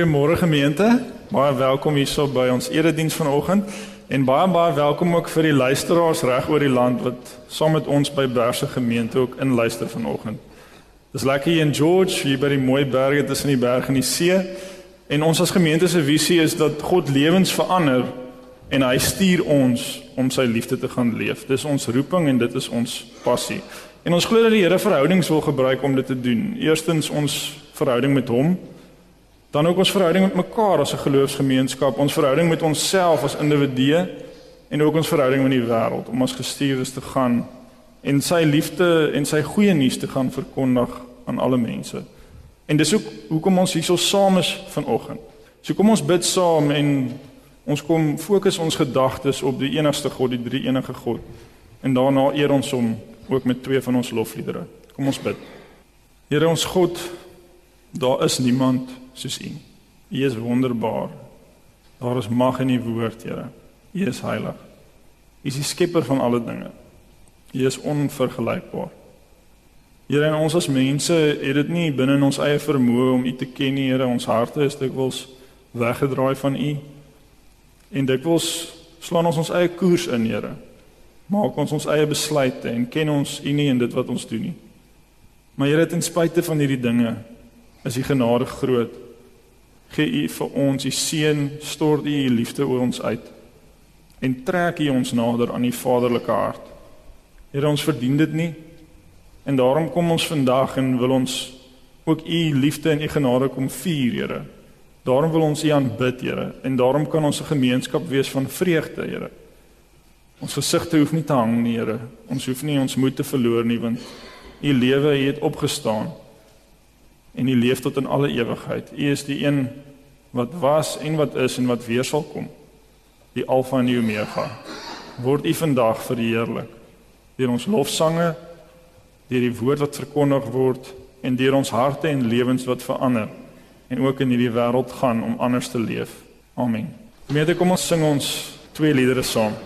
Goeiemôre gemeente. Baie welkom hierso by ons erediens vanoggend en baie baie welkom ook vir die luisteraars reg oor die land wat saam met ons by Berse gemeente ook inluister vanoggend. Dis lekker hier in George, hier by die mooi berge tussen die berg en die see. En ons as gemeente se visie is dat God lewens verander en hy stuur ons om sy liefde te gaan leef. Dis ons roeping en dit is ons passie. En ons glo dat die Here verhoudings wil gebruik om dit te doen. Eerstens ons verhouding met hom Dan ook ons verhouding met mekaar as 'n geloofsgemeenskap, ons verhouding met onsself as individue en ook ons verhouding met die wêreld om as gestuurdes te gaan en sy liefde en sy goeie nuus te gaan verkondig aan alle mense. En dis ook hoekom ons hierso saam is vanoggend. So kom ons bid saam en ons kom fokus ons gedagtes op die enigste God, die drie enige God. En daarna eer ons hom ook met twee van ons lofliedere. Kom ons bid. Here ons God, daar is niemand soos U. U is wonderbaar. Daar is mag in U woord, Here. U is heilig. U is die skepper van alle dinge. U is onvergelykbaar. Here, en ons as mense het dit nie binne in ons eie vermoë om U te ken nie, Here. Ons harte is dikwels weggedraai van U. En dikwels slaan ons ons eie koers in, Here. Maak ons ons eie besluite en ken ons U nie in dit wat ons doen nie. Maar Here, ten spyte van hierdie dinge, is U genade groot gee u vir ons u seun stort u u liefde oor ons uit en trek u ons nader aan u vaderlike hart. Here ons verdien dit nie en daarom kom ons vandag en wil ons ook u liefde en u genade kom vier, Here. Daarom wil ons u aanbid, Here, en daarom kan ons 'n gemeenskap wees van vreugde, Here. Ons gesigte hoef nie te hang nie, Here. Ons hoef nie ons moed te verloor nie want u lewe het opgestaan en U leef tot in alle ewigheid. U is die een wat was en wat is en wat weer sal kom. Die Alfa en die Omega. Word U vandag verheerlik deur ons lofsange, deur die woord wat verkondig word en deur ons harte en lewens wat verander en ook in hierdie wêreld gaan om anders te leef. Amen. Gemeente, kom ons sing ons twee liedere saam.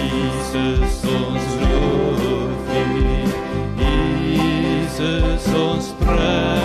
Jesus ons loof U. Jesus ons prys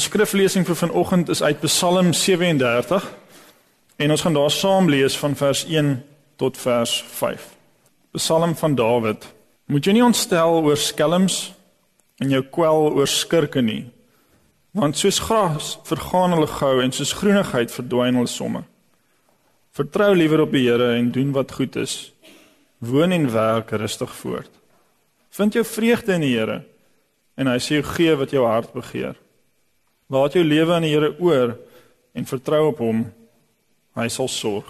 skriflesing vir vanoggend is uit Psalm 37 en ons gaan daar saam lees van vers 1 tot vers 5. Psalm van Dawid. Moet jy nie ontstel oor skelms en jou kwel oor skurke nie, want soos gras vergaan hulle gou en soos groenigheid verdwyn hulle sommer. Vertrou liewer op die Here en doen wat goed is. Woon en werk rustig voort. Vind jou vreugde in die Here en hy sê jou gee wat jou hart begeer. Laat jou lewe aan die Here oor en vertrou op hom. Hy sal sorg.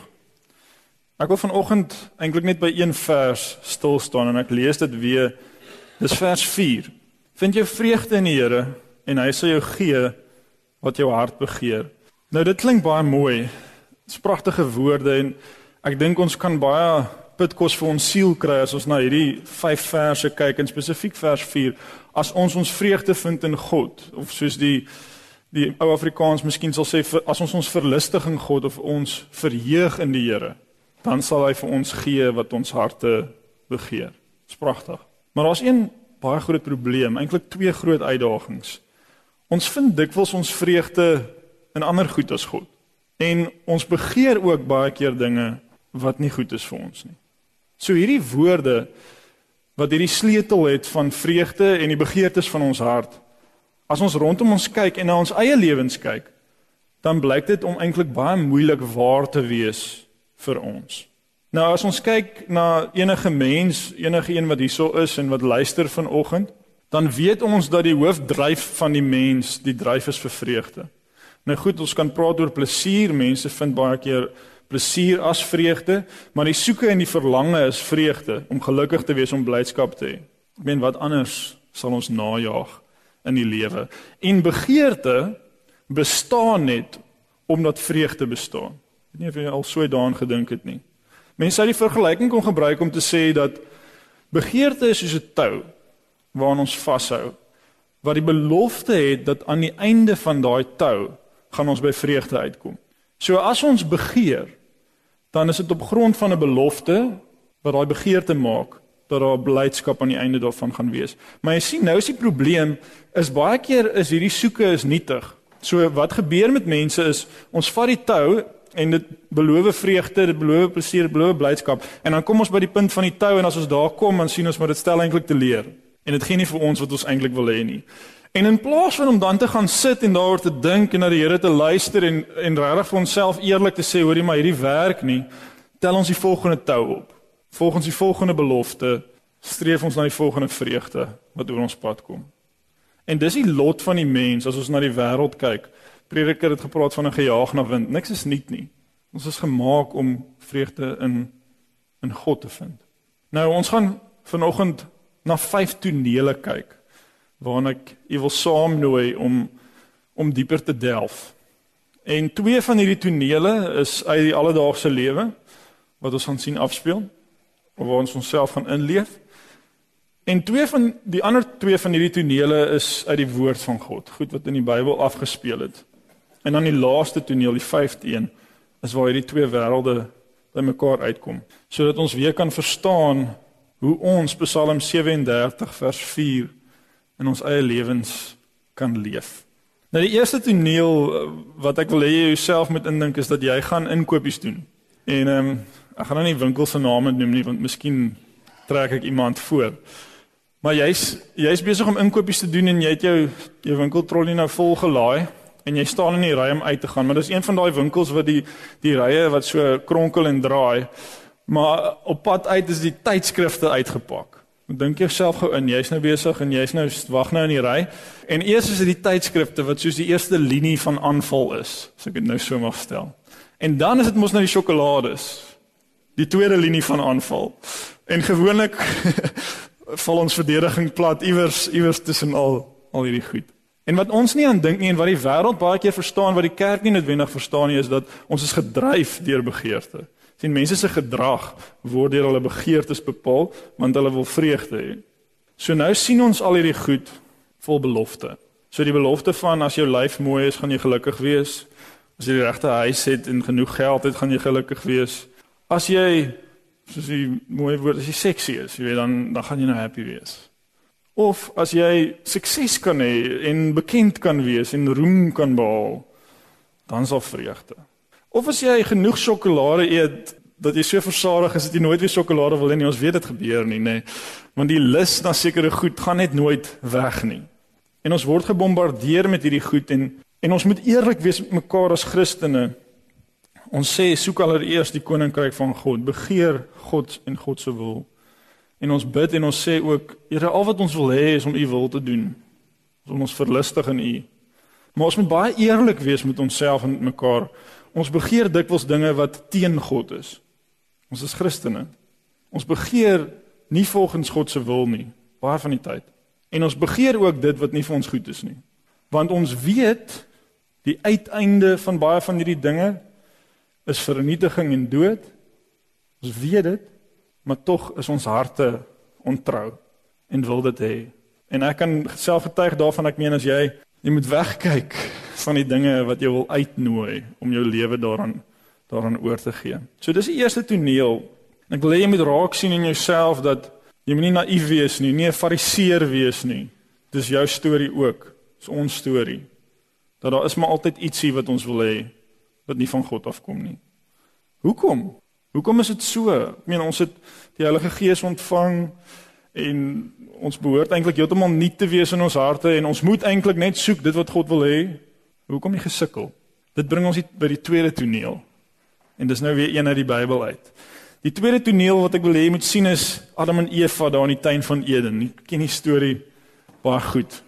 Ek wil vanoggend eintlik net by een vers stil staan en ek lees dit weer. Dis vers 4. Vind jou vreugde in die Here en hy sal jou gee wat jou hart begeer. Nou dit klink baie mooi. Dit's pragtige woorde en ek dink ons kan baie pitkos vir ons siel kry as ons na hierdie 5 verse kyk en spesifiek vers 4 as ons ons vreugde vind in God of soos die die ou Afrikaans miskien sal sê as ons ons verlustiging God of ons verheug in die Here, dan sal hy vir ons gee wat ons harte begeer. Dis pragtig. Maar daar's een baie groot probleem, eintlik twee groot uitdagings. Ons vind dikwels ons vreugde in ander goed as God. En ons begeer ook baie keer dinge wat nie goed is vir ons nie. So hierdie woorde wat hierdie sleutel het van vreugde en die begeertes van ons hart As ons rondom ons kyk en na ons eie lewens kyk, dan blyk dit om eintlik baie moeilik waar te wees vir ons. Nou as ons kyk na enige mens, enige een wat hierso is en wat luister vanoggend, dan weet ons dat die hoofdryf van die mens die dryf is vir vreugde. Nou goed, ons kan praat oor plesier. Mense vind baie keer plesier as vreugde, maar die soeke en die verlange is vreugde om gelukkig te wees om blydskap te hê. Ek meen wat anders sal ons najag? In die lewe. En begeerte bestaan net omdat vreugde bestaan. Ek weet nie of jy al so daaraan gedink het nie. Mense sou die vergelyking kon gebruik om te sê dat begeerte is soos 'n tou waaraan ons vashou wat die belofte het dat aan die einde van daai tou gaan ons by vreugde uitkom. So as ons begeer, dan is dit op grond van 'n belofte wat daai begeerte maak dat daar blydskap aan die einde daarvan gaan wees. Maar jy sien nou is die probleem is baie keer is hierdie soeke is nietig. So wat gebeur met mense is ons vat die tou en dit beloof vreugde, dit beloof plesier, dit beloof blydskap en dan kom ons by die punt van die tou en as ons daar kom dan sien ons maar dit stel eintlik te leer en dit gee nie vir ons wat ons eintlik wil hê nie. En in plaas van om dan te gaan sit en daaroor te dink en na die Here te luister en en regtig vir onsself eerlik te sê hoorie maar hierdie werk nie, tel ons die volgende tou op. Volgens die volgende belofte streef ons na die volgende vreugde wat oor ons pad kom. En dis die lot van die mens as ons na die wêreld kyk. Prediker het gepraat van 'n gejaag na wind. Niks is nuut nie. Ons is gemaak om vreugde in in God te vind. Nou ons gaan vanoggend na vyf tonele kyk waarna ek u wil saamnooi om om dieper te delf. En twee van hierdie tonele is uit die alledaagse lewe wat ons gaan sien afspeel waar ons onsself gaan inleef. En twee van die ander twee van hierdie tonele is uit die woord van God, goed wat in die Bybel afgespeel het. En dan die laaste toneel, die 5de een, is waar hierdie twee wêrelde bymekaar uitkom, sodat ons weer kan verstaan hoe ons Psalm 37 vers 4 in ons eie lewens kan leef. Nou die eerste toneel eh, wat ek wil hê jy jouself moet indink is dat jy gaan inkopies doen. En ehm um, ek gaan nou nie winkels se name noem nie want miskien trek ek iemand voor. Maar jy's jy's besig om inkopies te doen en jy het jou jou winkeltrollie nou vol gelaai en jy staan in die ry om uit te gaan, maar dis een van daai winkels wat die die rye wat so kronkel en draai. Maar op pad uit is die tydskrifte uitgepak. Dink jouself gou in, jy's nou besig en jy's nou wag nou in die ry. En eers is dit die tydskrifte wat soos die eerste linie van aanval is, as ek dit nou so mag stel. En dan is dit mos nou die sjokolades. Die tweede linie van aanval. En gewoonlik val ons verdediging plat iewers iewers tussen al al hierdie goed. En wat ons nie aan dink nie en wat die wêreld baie keer verstaan wat die kerk nie noodwendig verstaan nie is dat ons is gedryf deur begeerte sien mense se gedrag word deur hulle begeertes bepaal want hulle wil vreugde hê. So nou sien ons al hierdie goed vol belofte. So die belofte van as jou lyf mooi is, gaan jy gelukkig wees. As jy die regte huis het en genoeg geld het, gaan jy gelukkig wees. As jy soos die mooi woord as jy seksie is, jy weet dan dan gaan jy nou happy wees. Of as jy sukses kan hê en bekend kan wees en roem kan behaal, dan sal vreugde. Of as jy genoeg sjokolade eet dat jy so versadig is dat jy nooit weer sjokolade wil hê nie, ons weet dit gebeur nie, nê. Want die lus na sekere goed gaan net nooit weg nie. En ons word gebombardeer met hierdie goed en en ons moet eerlik wees met mekaar as Christene. Ons sê soek allereers die koninkryk van God, begeer God en God se wil. En ons bid en ons sê ook, Here, al wat ons wil hê is om u wil te doen. Om ons verlustig in u. Maar ons moet baie eerlik wees met onsself en met mekaar. Ons begeer dikwels dinge wat teen God is. Ons is Christene. Ons begeer nie volgens God se wil nie, baie van die tyd. En ons begeer ook dit wat nie vir ons goed is nie. Want ons weet die uiteinde van baie van hierdie dinge is vernietiging en dood. Ons weet dit, maar tog is ons harte ontrou en wil dit hê. En ek kan self getuig daarvan ek meen as jy jy moet wegkyk van die dinge wat jy wil uitnooi om jou lewe daaraan daaraan oor te gee. So dis die eerste toneel. Ek wil hê jy moet raak sien in jouself dat jy moenie naïef wees nie, nie 'n fariseer wees nie. Dis jou storie ook. Dis ons storie. Dat daar is maar altyd ietsie wat ons wil hê wat nie van God afkom nie. Hoekom? Hoekom is dit so? Ek meen ons het die Heilige Gees ontvang en ons behoort eintlik heeltemal nuut te wees in ons harte en ons moet eintlik net soek dit wat God wil hê Hoekom jy gesukkel? Dit bring ons by die tweede toneel. En dis nou weer een uit die Bybel uit. Die tweede toneel wat ek wil hê jy moet sien is Adam en Eva daar in die tuin van Eden. Ek ken die storie baie goed.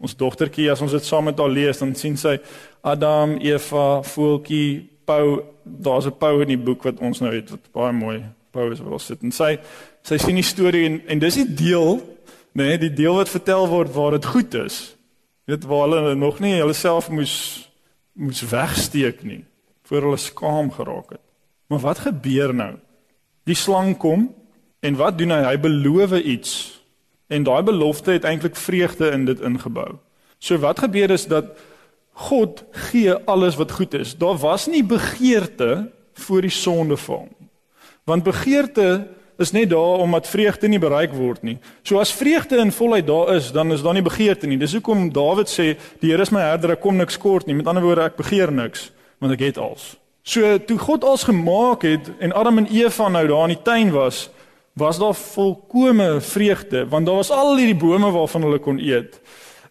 Ons dogtertjie as ons dit saam met haar lees, dan sien sy Adam, Eva, voeltjie, Pau, daar's 'n Pau in die boek wat ons nou het wat baie mooi Pau is wel sit en sy sy sien die storie en en dis die deel, nê, nee, die deel wat vertel word waar dit goed is weet waar hulle nog nie hulle self moes moes wegsteek nie voor hulle skaam geraak het. Maar wat gebeur nou? Die slang kom en wat doen hy? Hy beloof iets en daai belofte het eintlik vreugde in dit ingebou. So wat gebeur is dat God gee alles wat goed is. Daar was nie begeerte voor die sondeval nie. Want begeerte is net daar omdat vreugde nie bereik word nie. So as vreugde in volheid daar is, dan is daar nie begeerte nie. Dis hoekom Dawid sê, "Die Here is my herder, ek kom niks kort nie." Met ander woorde, ek begeer niks, want ek het alles. So toe God alles gemaak het en Adam en Eva nou daar in die tuin was, was daar volkomme vreugde, want daar was al hierdie bome waarvan hulle kon eet.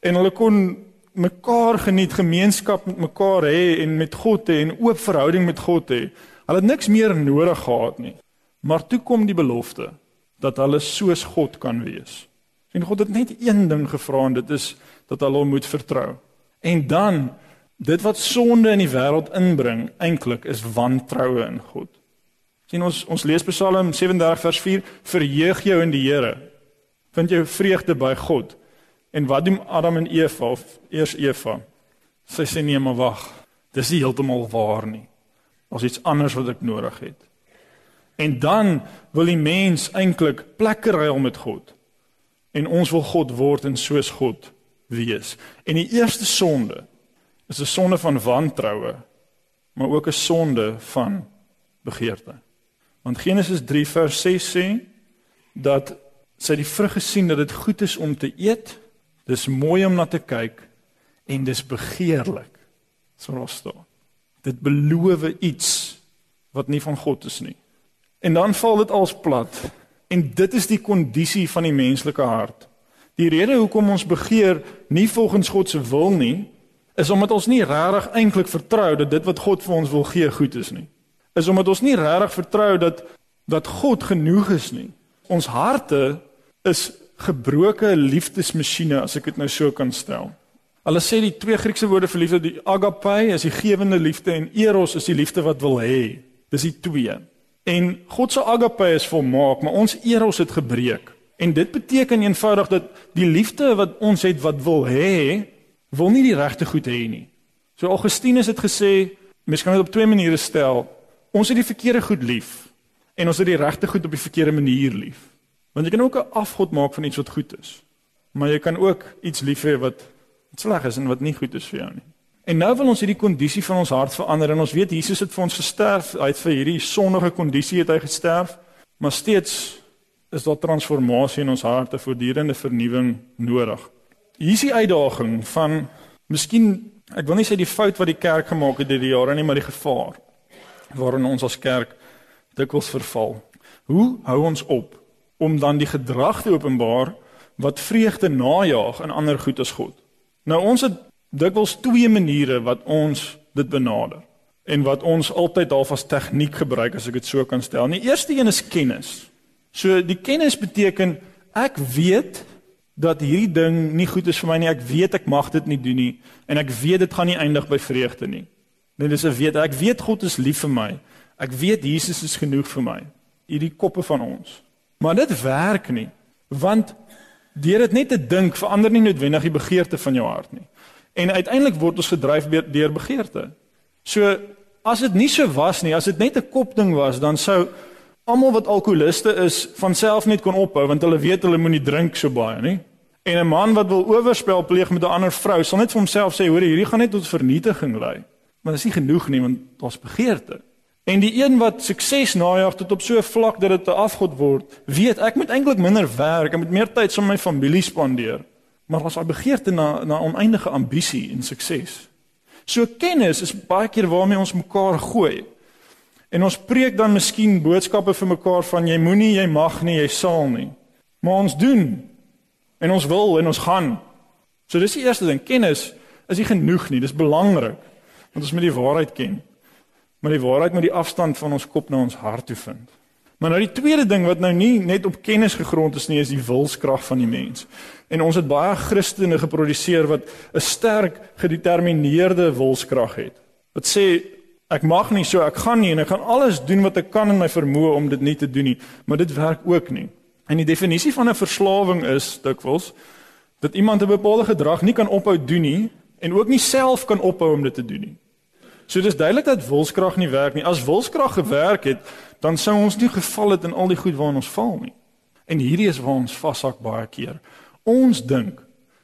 En hulle kon mekaar geniet, gemeenskap met mekaar hê en met God hê en oop verhouding met God hê. Hulle het niks meer nodig gehad nie. Maar toe kom die belofte dat hulle soos God kan wees. En God het net een ding gevra en dit is dat hulle hom moet vertrou. En dan dit wat sonde in die wêreld inbring eintlik is wantroue in God. Sien ons ons lees Psalm 37 vers 4 verheug jou in die Here. Vind jou vreugde by God. En wat doen Adam en Eva of eers Eva? Sy sê nee maar wag. Dis nie heeltemal waar nie. Daar's iets anders wat ek nodig het. En dan wil die mens eintlik plekke ruil met God. En ons wil God word en soos God wees. En die eerste sonde is 'n sonde van wantroue, maar ook 'n sonde van begeerte. Want Genesis 3 vers 6 sê dat sy die vrug gesien dat dit goed is om te eet, dis mooi om na te kyk en dis begeerlik. So daar staan. Dit beloof iets wat nie van God is nie. En dan val dit als plat. En dit is die kondisie van die menslike hart. Die rede hoekom ons begeer nie volgens God se wil nie, is omdat ons nie regtig eintlik vertrou dat dit wat God vir ons wil gee goed is nie. Is omdat ons nie regtig vertrou dat dat God genoeg is nie. Ons harte is gebroke liefdesmasjiene as ek dit nou so kan stel. Hulle sê die twee Griekse woorde vir liefde, die agape is die gewende liefde en eros is die liefde wat wil hê. Dis die twee. En God se agape is volmaak, maar ons eros het gebreek. En dit beteken eenvoudig dat die liefde wat ons het wat wil hê, wil nie die regte goed hê nie. So Augustinus het gesê, mens kan dit op twee maniere stel. Ons het die verkeerde goed lief en ons het die regte goed op die verkeerde manier lief. Want jy kan ook 'n afgod maak van iets wat goed is. Maar jy kan ook iets lief hê wat sleg is en wat nie goed is vir jou nie. En nou wil ons hierdie kondisie van ons hart verander en ons weet Jesus het vir ons gesterf, hy het vir hierdie sondige kondisie het hy gesterf, maar steeds is daar transformasie in ons harte, voortdurende vernuwing nodig. Hier is die uitdaging van miskien ek wil nie sê die fout wat die kerk gemaak het deur die jare nie, maar die gevaar waarin ons as kerk dikwels verval. Hoe hou ons op om dan die gedrag te openbaar wat vreugde najag in ander goed as God? Nou ons het dikwels twee maniere wat ons dit benader en wat ons altyd half as tegniek gebruik as ek dit so kan stel. Die eerste een is kennis. So die kennis beteken ek weet dat hierdie ding nie goed is vir my nie. Ek weet ek mag dit nie doen nie en ek weet dit gaan nie eindig by vreugde nie. Net dis 'n weet ek weet God is lief vir my. Ek weet Jesus is genoeg vir my. Hierdie koppe van ons. Maar dit werk nie want deur dit net te dink verander nie noodwendig die begeerte van jou hart nie. En uiteindelik word ons gedryf deur begeerte. So as dit nie so was nie, as dit net 'n kopding was, dan sou almal wat alkoholiste is van self net kon ophou want hulle weet hulle moenie drink so baie nie. En 'n man wat wil oorspel pleeg met 'n ander vrou sal net vir homself sê hoor hierdie gaan net tot vernietiging lei. Maar dit is nie genoeg nie want daar's begeerte. En die een wat sukses najag tot op so 'n vlak dat dit 'n afgod word, weet ek moet eintlik minder werk, ek moet meer tyd saam met my familie spandeer. Maar as hy begeerte na na oneindige ambisie en sukses. So kennis is baie keer waarmee ons mekaar gooi. En ons preek dan miskien boodskappe vir mekaar van jy moenie, jy mag nie, jy sal nie. Maar ons doen en ons wil en ons gaan. So dis die eerste ding, kennis is nie genoeg nie, dis belangrik want ons moet die waarheid ken. Maar die waarheid moet die afstand van ons kop na ons hart toe vind. Maar nou die tweede ding wat nou nie net op kennis gegrond is nie, is die wilskrag van die mens. En ons het baie Christene geproduseer wat 'n sterk gedetermineerde wilskrag het. Wat sê Ek mag nie so, ek gaan nie en ek gaan alles doen wat ek kan in my vermoë om dit nie te doen nie, maar dit werk ook nie. En die definisie van 'n verslawing is dikwels dat iemand 'n bepaalde gedrag nie kan ophou doen nie en ook nie self kan ophou om dit te doen nie. So dis duidelik dat wilskrag nie werk nie. As wilskrag gewerk het, dan sou ons nie geval het in al die goed waarin ons val nie. En hierdie is waar ons vashak baie keer. Ons dink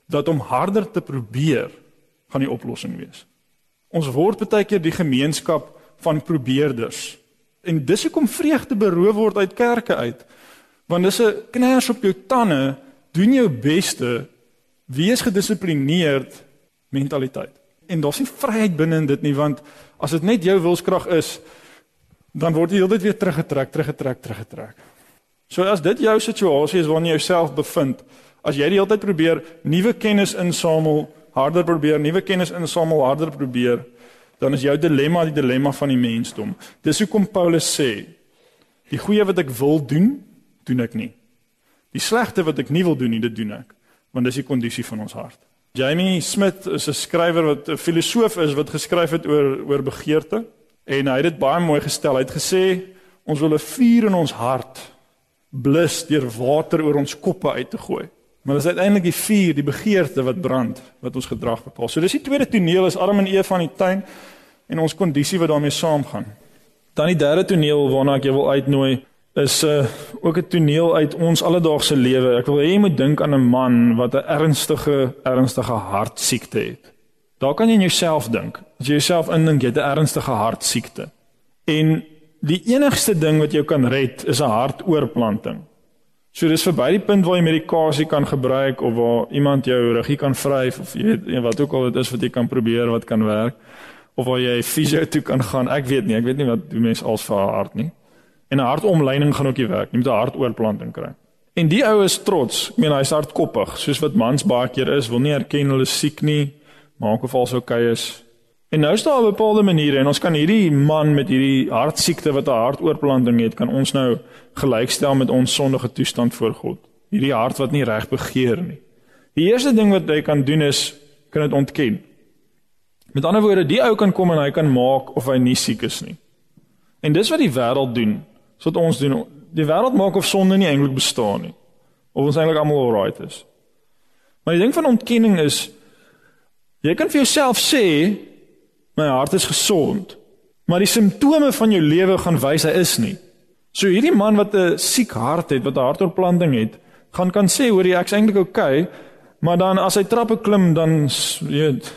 dat om harder te probeer gaan die oplossing wees. Ons word baie keer die gemeenskap van probeerders. En dis hoekom vreugde beroof word uit kerke uit. Want dis 'n kners op jou tande, doen jou beste, wees gedissiplineerd mentaliteit. En daar's nie vryheid binne in dit nie, want as dit net jou wilskrag is, dan word jy heeltyd weer teruggetrek, teruggetrek, teruggetrek. So as dit jou situasie is waarin jy jouself bevind, As jy die hele tyd probeer nuwe kennis insamel, harder probeer nuwe kennis insamel, harder probeer, dan is jou dilemma die dilemma van die mensdom. Dis hoekom Paulus sê, die goeie wat ek wil doen, doen ek nie. Die slegte wat ek nie wil doen nie, dit doen ek, want dis die kondisie van ons hart. Jamie Smith is 'n skrywer wat 'n filosoof is wat geskryf het oor oor begeerte en hy het dit baie mooi gestel. Hy het gesê ons wil 'n vuur in ons hart blus deur water oor ons koppe uit te gooi. Maar dis uiteindelik die vuur, die begeerte wat brand wat ons gedrag bepaal. So dis die tweede toneel is Adam en Eva in die tuin en ons kondisie wat daarmee saamgaan. Dan die derde toneel waarna ek jou wil uitnooi is uh, ook 'n toneel uit ons alledaagse lewe. Ek wil hê jy moet dink aan 'n man wat 'n ernstige ernstige hartsiekte het. Daar kan jy in jouself dink. As jy jouself indink jy het 'n ernstige hartsiekte. En die enigste ding wat jou kan red is 'n hartoorplanting. So dis verby die punt waar jy medikasie kan gebruik of waar iemand jou ruggie kan vryf of jy weet wat ook al dit is wat jy kan probeer wat kan werk of waar jy fisio toe kan gaan. Ek weet nie, ek weet nie wat doen mense als vir haar hart nie. En 'n hartomleining gaan ook nie werk nie. Jy moet 'n hartoorplanting kry. En die ou is trots. Ek meen hy's hardkoppig, soos wat mans baie keer is, wil nie erken hulle siek nie, maak of alsou okay is. En nou staan op 'n bepaalde maniere en ons kan hierdie man met hierdie hartsiekte wat 'n hartoorplanting het, kan ons nou gelykstel met ons sondige toestand voor God. Hierdie hart wat nie reg begeer nie. Die eerste ding wat hy kan doen is kan dit ontken. Met ander woorde, die ou kan kom en hy kan maak of hy nie siek is nie. En dis wat die wêreld doen. Dis wat ons doen. Die wêreld maak of sonde nie eintlik bestaan nie. Of ons eintlik almal alright is. Maar die ding van ontkenning is jy kan vir jouself sê my hart is gesond. Maar die simptome van jou lewe gaan wys hy is nie. So hierdie man wat 'n siek hart het, wat 'n hartoorplanting het, gaan kan sê hoor jy ek's eintlik oukei, okay, maar dan as hy trappe klim dan weet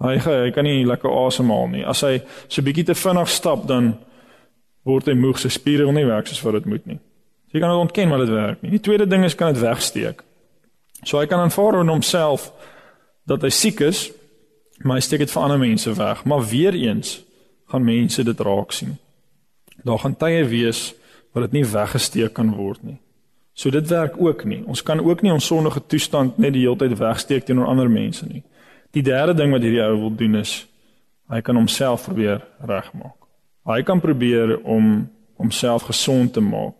hy hy kan nie lekker asemhaal nie. As hy so bietjie te vinnig stap dan word hy moeg, sy spiere wil nie werk soos wat dit moet nie. So jy kan dit ontken maar dit werk nie. Die tweede ding is kan dit wegsteek. So hy kan aanvaar in homself dat hy siek is, maar hy steek dit vir ander mense weg, maar weer eens gaan mense dit raak sien. Daar gaan tye wees wat dit nie weggesteek kan word nie. So dit werk ook nie. Ons kan ook nie ons sondige toestand net die hele tyd wegsteek teenoor ander mense nie. Die derde ding wat hierdie ou wil doen is hy kan homself probeer regmaak. Hy kan probeer om homself gesond te maak,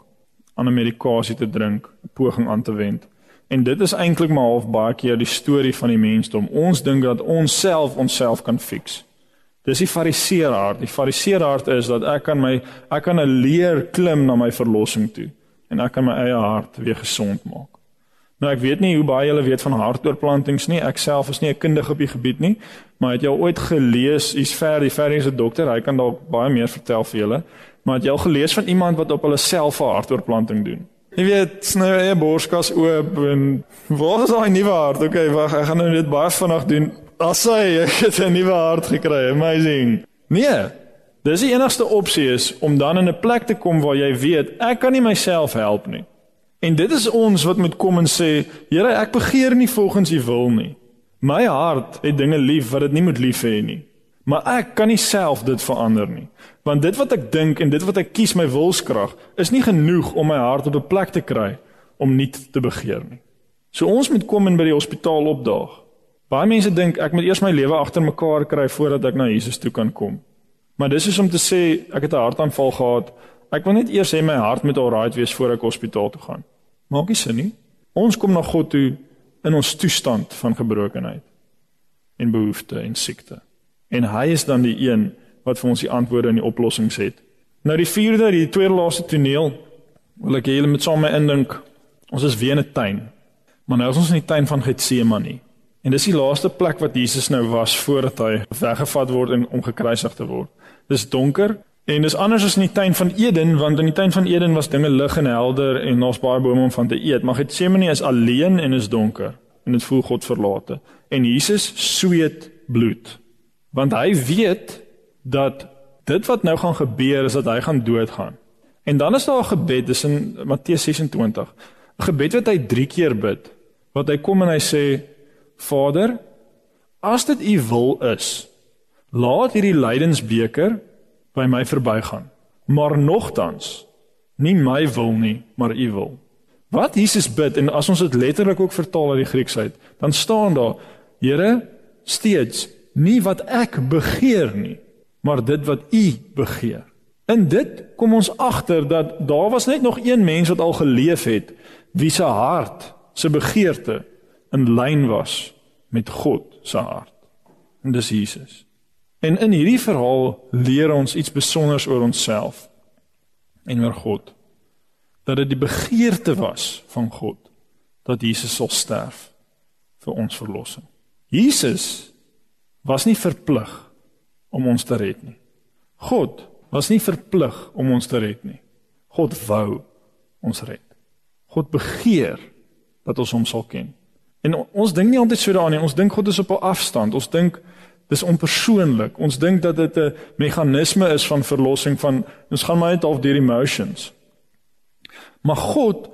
ander medikasie te drink, 'n poging aan te wend. En dit is eintlik maar half baie keer die storie van die mensdom. Ons dink dat ons self onsself kan fix. Dis die fariseer hart. Die fariseer hart is dat ek kan my ek kan 'n leer klim na my verlossing toe en ek kan my eie hart weer gesond maak. Nou ek weet nie hoe baie julle weet van hartoorplantings nie. Ek self is nie 'n kundige op die gebied nie, maar het jy ooit gelees, hier's Ferdi, Ferdi is 'n dokter, hy kan dalk baie meer vertel vir julle. Maar het jy al gelees van iemand wat op hulle self 'n hartoorplanting doen? Jy weet, sny eie borskas oop en waar is daai nuwe hart? Okay, wag, ek gaan nou net baie vinnig doen. Assai, ek het 'n nuwe hart gekry. Amazing. Nee. Dis die enigste opsie is om dan in 'n plek te kom waar jy weet ek kan nie myself help nie. En dit is ons wat moet kom en sê, Here, ek begeer nie volgens U wil nie. My hart het dinge lief wat dit nie moet lief hê nie. Maar ek kan nie self dit verander nie. Want dit wat ek dink en dit wat ek kies my wilskrag is nie genoeg om my hart op 'n plek te kry om nie te begeer nie. So ons moet kom en by die hospitaal opdaag. Baie mense dink ek moet eers my lewe agter mekaar kry voordat ek na Jesus toe kan kom. Maar dis is om te sê ek het 'n hartaanval gehad. Ek wil net eers hê my hart moet alright wees voor ek hospitaal toe gaan. Maak nie sin nie. Ons kom na God toe in ons toestand van gebrokenheid en behoefte en siekte. En hy is dan die een wat vir ons die antwoorde en die oplossings het. Nou die vierde, die tweede laaste toneel, wil ek julle met saam indink. Ons is weer in 'n tuin. Maar nou is ons in die tuin van Getsemane. En dis die laaste plek wat Jesus nou was voordat hy weggevat word en om gekruisig te word. Dis donker En dis anders as in die tuin van Eden, want in die tuin van Eden was dinge lig en helder en daar's baie bome om van te eet, maar Getsemane is alleen en is donker en dit voel God verlate. En Jesus sweet bloed. Want hy weet dat dit wat nou gaan gebeur is dat hy gaan doodgaan. En dan is daar 'n gebed, dis in Matteus 26. 'n Gebed wat hy 3 keer bid. Wat hy kom en hy sê: Vader, as dit U wil is, laat hierdie lydensbeker by my verbygaan. Maar nogtans, nie my wil nie, maar u wil. Wat Jesus bid en as ons dit letterlik ook vertaal uit die Grieks uit, dan staan daar: Here, steeds nie wat ek begeer nie, maar dit wat U begeer. In dit kom ons agter dat daar was net nog een mens wat al geleef het wie se hart, se begeerte in lyn was met God se hart. En dis Jesus. En in hierdie verhaal leer ons iets spesiaals oor onsself en oor God. Dat dit die begeerte was van God dat Jesus sal sterf vir ons verlossing. Jesus was nie verplig om ons te red nie. God was nie verplig om ons te red nie. God wou ons red. God begeer dat ons hom sal ken. En ons dink nie altyd so daaraan nie. Ons dink God is op 'n afstand. Ons dink dis onpersoonlik. Ons dink dat dit 'n meganisme is van verlossing van ons gaan maar net half deur emotions. Maar God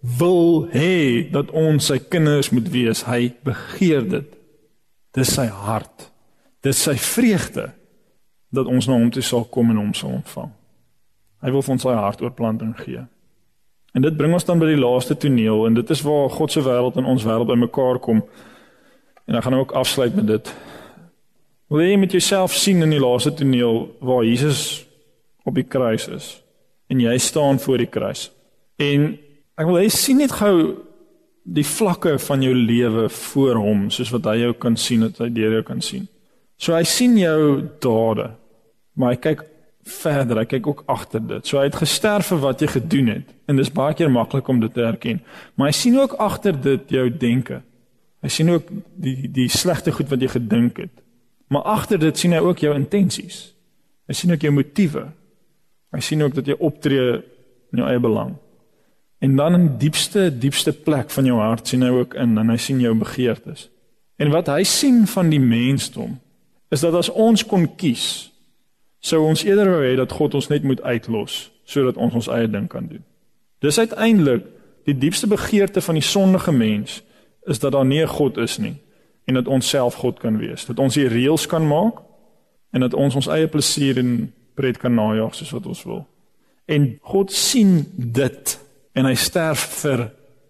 wil hê dat ons sy kinders moet wees. Hy begeer dit. Dis sy hart. Dis sy vreugde dat ons na hom toe sal kom en hom sal ontvang. Hy wil vir ons sy hartoorplanting gee. En dit bring ons dan by die laaste toneel en dit is waar God se wêreld en ons wêreld bymekaar kom. En ek gaan nou ook afsluit met dit. Wil jy met jouself sien in die laaste toneel waar Jesus op die kruis is en jy staan voor die kruis. En ek wil hê sien net gou die vlakke van jou lewe voor hom soos wat hy jou kan sien, wat hy deur jou kan sien. So hy sien jou dade, maar hy kyk verder. Hy kyk ook agter dit. So hy het gesterf vir wat jy gedoen het en dis baie keer maklik om dit te erken. Maar hy sien ook agter dit jou denke. Hy sien ook die die slegte goed wat jy gedink het. Maar agter dit sien hy ook jou intensies. Hy sien ook jou motiewe. Hy sien ook dat jy optree in jou eie belang. En dan in diepste diepste plek van jou hart sien hy ook in en hy sien jou begeertes. En wat hy sien van die mensdom is dat as ons kon kies sou ons eerder wou hê dat God ons net moet uitlos sodat ons ons eie ding kan doen. Dis uiteindelik die diepste begeerte van die sondige mens is dat daar nie 'n God is nie en dat ons self God kan wees. Dat ons die reëls kan maak en dat ons ons eie plesier en pret kan najag soos wat ons wil. En God sien dit en hy sterf vir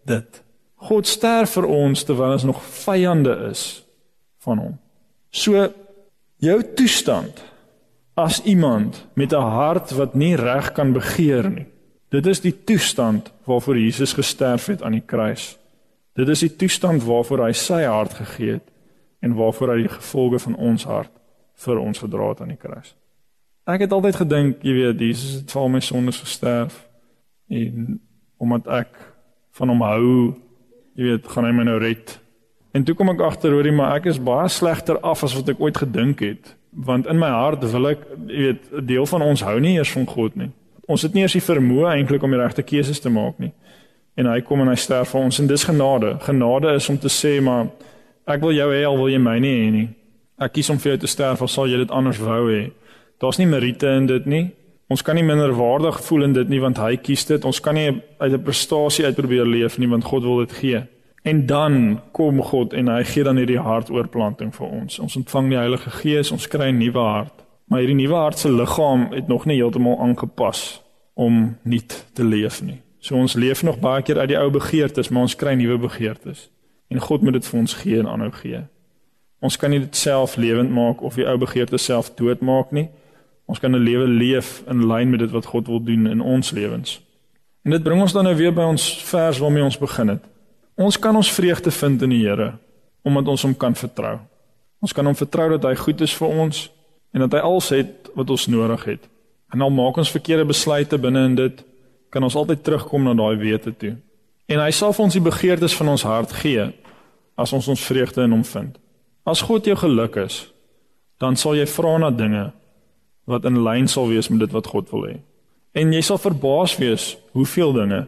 dit. God sterf vir ons terwyl ons nog vyande is van hom. So jou toestand as iemand met 'n hart wat nie reg kan begeer nie. Dit is die toestand waarvoor Jesus gesterf het aan die kruis. Dit is die toestand waarvoor hy sy hart gegee het en waarvoor hy die gevolge van ons hart vir ons gedra het aan die kruis. Ek het altyd gedink, jy weet, Jesus het vir my sondes gesterf en omdat ek van hom hou, jy weet, gaan hy my nou red. En toe kom ek agter hoorie, maar ek is baie slegter af as wat ek ooit gedink het want in my hart wil ek jy weet 'n deel van ons hou nie eers van God nie. Ons het nie eers die vermoë eintlik om die regte keuses te maak nie. En hy kom en hy sterf vir ons en dis genade. Genade is om te sê maar ek wil jou hê al wil jy my nie hê nie. Ek kies om vir jou te sterf of sal jy dit anders wou hê. Daar's nie meriete in dit nie. Ons kan nie minderwaardig voel in dit nie want hy kies dit. Ons kan nie uit 'n prestasie uit probeer leef nie want God wil dit gee. En dan kom God en hy gee dan hierdie hartoorplanting vir ons. Ons ontvang die Heilige Gees, ons kry 'n nuwe hart. Maar hierdie nuwe hart se liggaam het nog nie heeltemal aangepas om nuut te leef nie. So ons leef nog baie keer uit die ou begeertes, maar ons kry nuwe begeertes. En God moet dit vir ons gee en aanhou gee. Ons kan nie dit self lewend maak of die ou begeertes self doodmaak nie. Ons kan 'n lewe leef in lyn met dit wat God wil doen in ons lewens. En dit bring ons dan nou weer by ons vers waarmee ons begin het. Ons kan ons vreugde vind in die Here omdat ons hom kan vertrou. Ons kan hom vertrou dat hy goed is vir ons en dat hy alles het wat ons nodig het. En al maak ons verkeerde besluite binne in dit, kan ons altyd terugkom na daai wete toe. En hy sal vir ons die begeertes van ons hart gee as ons ons vreugde in hom vind. As God jou geluk is, dan sal jy vra na dinge wat in lyn sal wees met dit wat God wil hê. En jy sal verbaas wees hoeveel dinge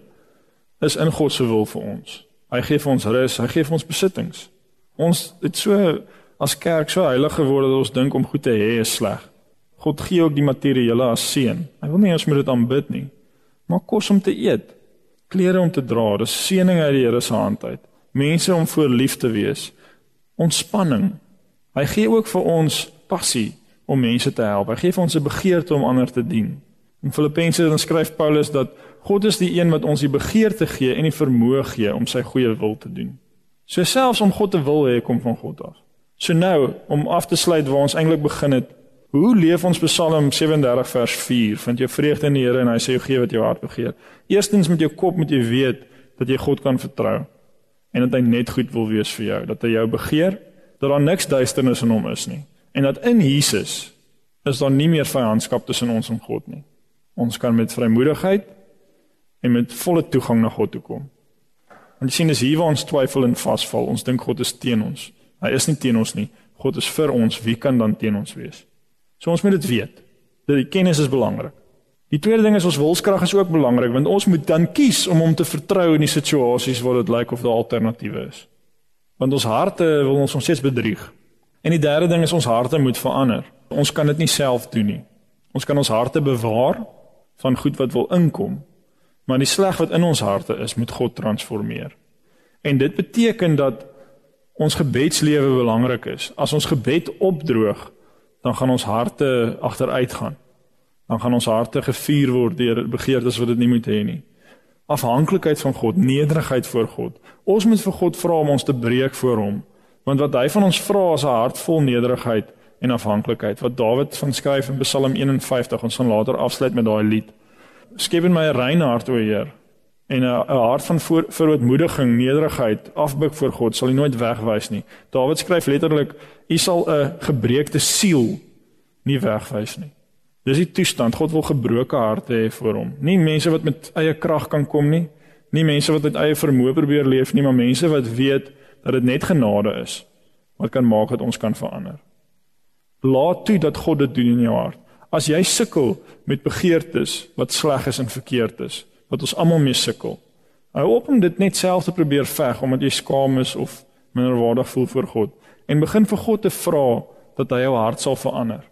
is in God se wil vir ons. Hy gee vir ons rus, hy gee vir ons besittings. Ons het so as kerk so heilig geword dat ons dink om goed te hê is sleg. God gee ook die materiële as seën. Hy wil nie ons moet dit aanbid nie. Maar kos om te eet, klere om te dra, dis seëning uit die Here se hand uit. Mense om voor lief te wees. Ontspanning. Hy gee ook vir ons passie om mense te help. Hy gee vir ons 'n begeerte om ander te dien. In Filippense dan skryf Paulus dat God is die een wat ons die begeerte gee en die vermoë gee om sy goeie wil te doen. So selfs om God te wil hê kom van God af. So nou om af te sluit waar ons eintlik begin het. Hoe leef ons Psalm 37 vers 4? Vind jy vreugde in die Here en hy sê jy gee wat jou hart begeer. Eerstens met jou kop moet jy weet dat jy God kan vertrou en dat hy net goed wil wees vir jou, dat hy jou begeer, dat daar niks duisternis in hom is nie en dat in Jesus is daar nie meer vyandskap tussen ons en God nie. Ons kan met vrymoedigheid en met volle toegang na God toe kom. Want jy sien dis hier waar ons twyfel en vasval. Ons dink God is teen ons. Hy is nie teen ons nie. God is vir ons. Wie kan dan teen ons wees? So ons moet dit weet. Dat die kennis is belangrik. Die tweede ding is ons wilskrag is ook belangrik want ons moet dan kies om hom te vertrou in die situasies waar dit lyk of daar alternatiewe is. Want ons harte wil ons ons steeds bedrieg. En die derde ding is ons harte moet verander. Ons kan dit nie self doen nie. Ons kan ons harte bewaar van goed wat wil inkom. Maar die sleg wat in ons harte is, moet God transformeer. En dit beteken dat ons gebedslewe belangrik is. As ons gebed opdroog, dan gaan ons harte agteruit gaan. Dan gaan ons harte gevuur word deur begeertes wat dit nie moet hê nie. Afhanklikheid van God, nederigheid voor God. Ons moet vir God vra om ons te breek voor hom, want wat hy van ons vra is 'n hart vol nederigheid en afhanklikheid. Wat Dawid van skryf in Psalm 51, ons gaan later afsluit met daai lied skep in my 'n rein hart o Heer en 'n 'n hart van verootmoediging, nederigheid, afbuk voor God sal U nooit wegwys nie. Dawid skryf letterlik: U sal 'n gebreekte siel nie wegwys nie. Dis die toestand. God wil gebroke harte hê vir hom. Nie mense wat met eie krag kan kom nie, nie mense wat met eie vermoë probeer leef nie, maar mense wat weet dat dit net genade is wat kan maak dat ons kan verander. Laat toe dat God dit doen in jou hart. As jy sukkel met begeertes wat sleg is en verkeerd is, wat ons almal mee sukkel. Hou op om dit net self te probeer veg omdat jy skaam is of minderwaardig voel voor God en begin vir God te vra dat hy jou hart sal verander.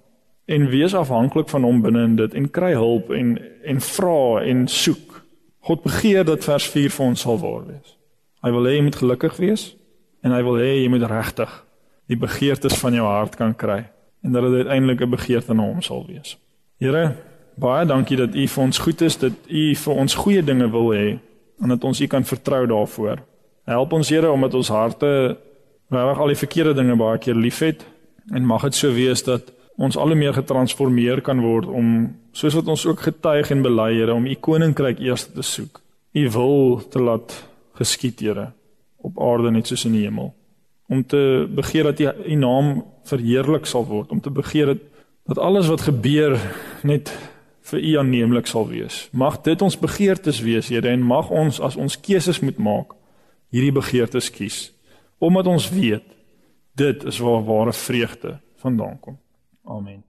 En wees afhanklik van hom binne in dit en kry hulp en en vra en soek. God begeer dat vers 4 vir ons sal waar wees. Hy wil hê jy moet gelukkig wees en hy wil hê jy moet regtig die begeertes van jou hart kan kry en dat dit uiteindelik 'n begeerte na hom sal wees. Here, baie dankie dat U vir ons goed is, dat U vir ons goeie dinge wil hê en dat ons U kan vertrou daarvoor. Help ons Here omdat ons harte regtig al die verkeerde dinge baie keer liefhet en mag dit so wees dat ons al hoe meer getransformeer kan word om soos wat ons ook getuig en bely Here om U koninkryk eers te soek. U wil te laat geskied Here op aarde net soos in die hemel om te begeer dat u, u naam verheerlik sal word, om te begeer dat, dat alles wat gebeur net vir u aanneemlik sal wees. Mag dit ons begeertes wees, Here, en mag ons as ons keuses moet maak, hierdie begeertes kies, omdat ons weet dit is waar ware vreugde vandaan kom. Amen.